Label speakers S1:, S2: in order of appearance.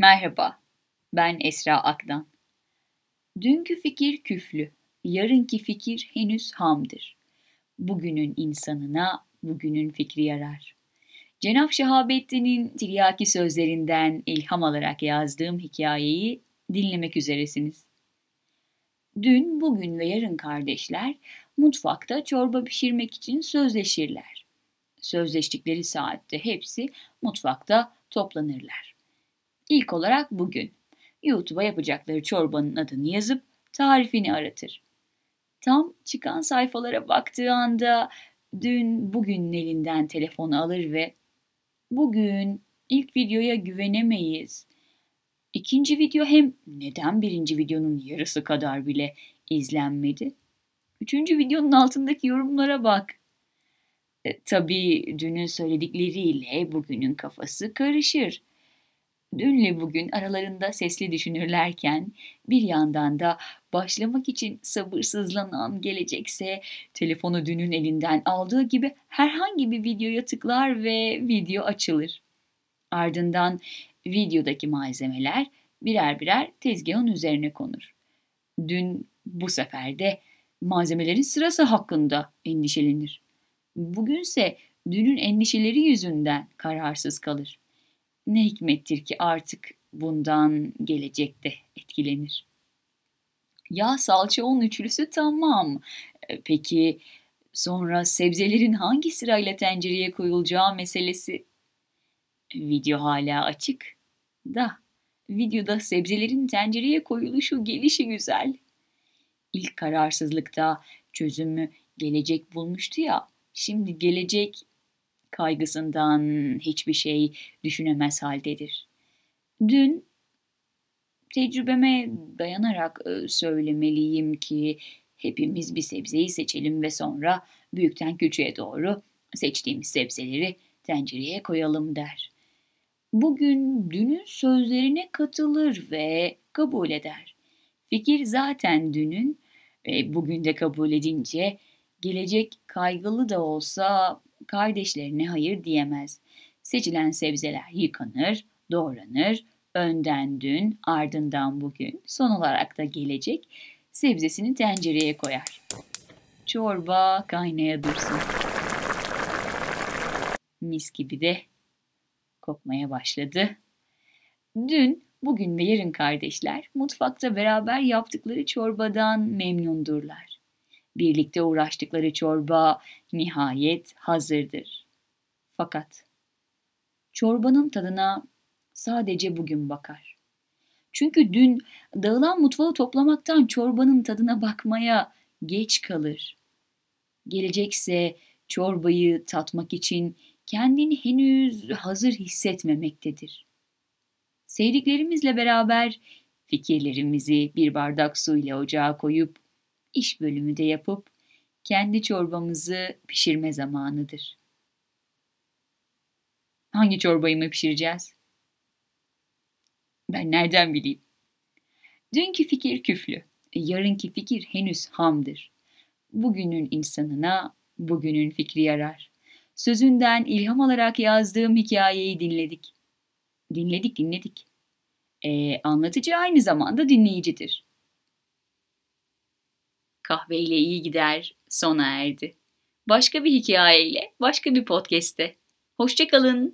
S1: Merhaba, ben Esra Akdan. Dünkü fikir küflü, yarınki fikir henüz hamdır. Bugünün insanına bugünün fikri yarar. Cenab Şehabettin'in tiryaki sözlerinden ilham alarak yazdığım hikayeyi dinlemek üzeresiniz. Dün, bugün ve yarın kardeşler mutfakta çorba pişirmek için sözleşirler. Sözleştikleri saatte hepsi mutfakta toplanırlar. İlk olarak bugün YouTube'a yapacakları çorbanın adını yazıp tarifini aratır. Tam çıkan sayfalara baktığı anda dün bugünün elinden telefonu alır ve bugün ilk videoya güvenemeyiz. İkinci video hem neden birinci videonun yarısı kadar bile izlenmedi? Üçüncü videonun altındaki yorumlara bak. E, tabii dünün söyledikleriyle bugünün kafası karışır. Dünle bugün aralarında sesli düşünürlerken bir yandan da başlamak için sabırsızlanan gelecekse telefonu dünün elinden aldığı gibi herhangi bir videoya tıklar ve video açılır. Ardından videodaki malzemeler birer birer tezgahın üzerine konur. Dün bu sefer de malzemelerin sırası hakkında endişelenir. Bugünse dünün endişeleri yüzünden kararsız kalır. Ne hikmettir ki artık bundan gelecekte etkilenir. Ya salça un üçlüsü tamam. E, peki sonra sebzelerin hangi sırayla tencereye koyulacağı meselesi? Video hala açık. Da videoda sebzelerin tencereye koyuluşu gelişi güzel. İlk kararsızlıkta çözümü gelecek bulmuştu ya. Şimdi gelecek kaygısından hiçbir şey düşünemez haldedir. Dün tecrübeme dayanarak söylemeliyim ki hepimiz bir sebzeyi seçelim ve sonra büyükten küçüğe doğru seçtiğimiz sebzeleri tencereye koyalım der. Bugün dünün sözlerine katılır ve kabul eder. Fikir zaten dünün ve bugün de kabul edince gelecek kaygılı da olsa kardeşlerine hayır diyemez. Seçilen sebzeler yıkanır, doğranır, önden dün, ardından bugün, son olarak da gelecek sebzesini tencereye koyar. Çorba kaynaya dursun. Mis gibi de kokmaya başladı. Dün, bugün ve yarın kardeşler mutfakta beraber yaptıkları çorbadan memnundurlar birlikte uğraştıkları çorba nihayet hazırdır. Fakat çorbanın tadına sadece bugün bakar. Çünkü dün dağılan mutfağı toplamaktan çorbanın tadına bakmaya geç kalır. Gelecekse çorbayı tatmak için kendini henüz hazır hissetmemektedir. Sevdiklerimizle beraber fikirlerimizi bir bardak su ile ocağa koyup iş bölümü de yapıp kendi çorbamızı pişirme zamanıdır. Hangi çorbayı mı pişireceğiz? Ben nereden bileyim? Dünkü fikir küflü, e, yarınki fikir henüz hamdır. Bugünün insanına bugünün fikri yarar. Sözünden ilham alarak yazdığım hikayeyi dinledik. Dinledik dinledik. Ee, anlatıcı aynı zamanda dinleyicidir kahveyle iyi gider sona erdi. Başka bir hikayeyle, başka bir podcast'te. Hoşçakalın.